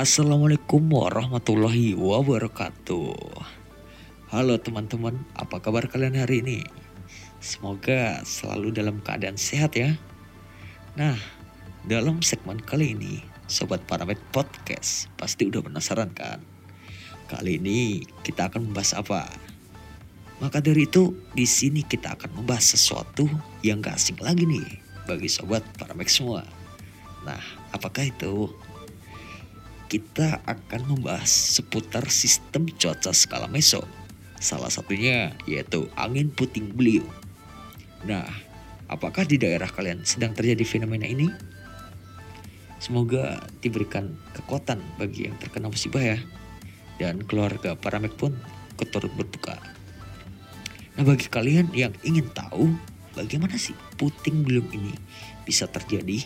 Assalamualaikum warahmatullahi wabarakatuh. Halo teman-teman, apa kabar kalian hari ini? Semoga selalu dalam keadaan sehat ya. Nah, dalam segmen kali ini, Sobat Paramet Podcast pasti udah penasaran kan? Kali ini kita akan membahas apa? Maka dari itu, di sini kita akan membahas sesuatu yang gak asing lagi nih bagi Sobat Paramet semua. Nah, apakah itu? Kita akan membahas seputar sistem cuaca skala meso. Salah satunya yaitu angin puting beliung. Nah, apakah di daerah kalian sedang terjadi fenomena ini? Semoga diberikan kekuatan bagi yang terkena musibah ya. Dan keluarga Paramek pun keturut berduka. Nah bagi kalian yang ingin tahu bagaimana sih puting beliung ini bisa terjadi,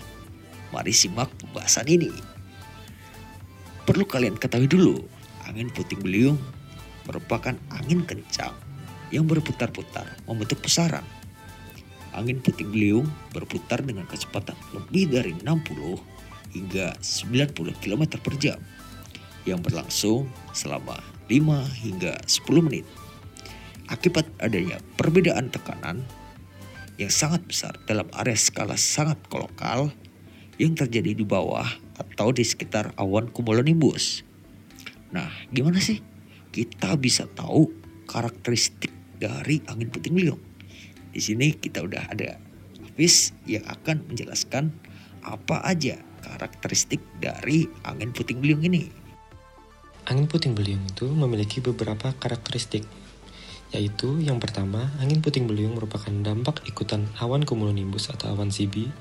mari simak pembahasan ini. Perlu kalian ketahui dulu, angin puting beliung merupakan angin kencang yang berputar-putar membentuk pusaran. Angin puting beliung berputar dengan kecepatan lebih dari 60 hingga 90 km per jam yang berlangsung selama 5 hingga 10 menit. Akibat adanya perbedaan tekanan yang sangat besar dalam area skala sangat kolokal yang terjadi di bawah atau di sekitar awan cumulonimbus. Nah, gimana sih kita bisa tahu karakteristik dari angin puting beliung? Di sini kita udah ada Hafiz yang akan menjelaskan apa aja karakteristik dari angin puting beliung ini. Angin puting beliung itu memiliki beberapa karakteristik, yaitu yang pertama, angin puting beliung merupakan dampak ikutan awan cumulonimbus atau awan CB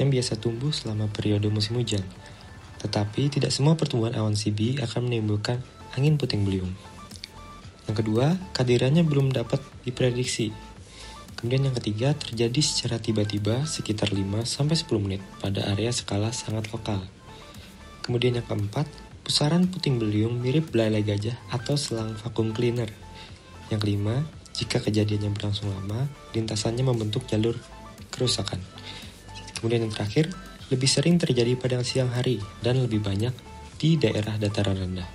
yang biasa tumbuh selama periode musim hujan. Tetapi tidak semua pertumbuhan awan CB akan menimbulkan angin puting beliung. Yang kedua, kehadirannya belum dapat diprediksi. Kemudian yang ketiga, terjadi secara tiba-tiba sekitar 5-10 menit pada area skala sangat lokal. Kemudian yang keempat, pusaran puting beliung mirip belalai gajah atau selang vakum cleaner. Yang kelima, jika kejadiannya berlangsung lama, lintasannya membentuk jalur kerusakan. Kemudian yang terakhir, lebih sering terjadi pada siang hari dan lebih banyak di daerah dataran rendah.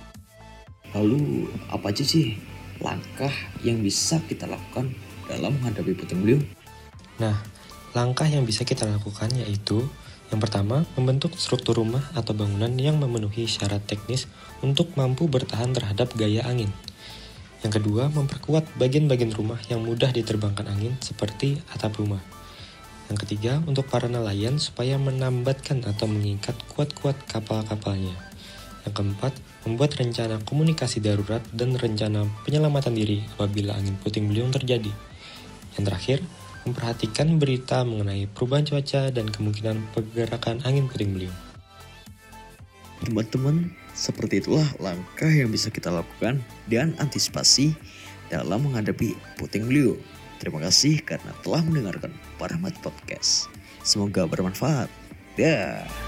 Lalu apa aja sih langkah yang bisa kita lakukan dalam menghadapi puting beliung? Nah, langkah yang bisa kita lakukan yaitu yang pertama, membentuk struktur rumah atau bangunan yang memenuhi syarat teknis untuk mampu bertahan terhadap gaya angin. Yang kedua, memperkuat bagian-bagian rumah yang mudah diterbangkan angin seperti atap rumah. Yang ketiga, untuk para nelayan supaya menambatkan atau mengikat kuat-kuat kapal-kapalnya. Yang keempat, membuat rencana komunikasi darurat dan rencana penyelamatan diri apabila angin puting beliung terjadi. Yang terakhir, memperhatikan berita mengenai perubahan cuaca dan kemungkinan pergerakan angin puting beliung. Teman-teman, seperti itulah langkah yang bisa kita lakukan dan antisipasi dalam menghadapi puting beliung. Terima kasih karena telah mendengarkan Paramat Podcast. Semoga bermanfaat. Dah.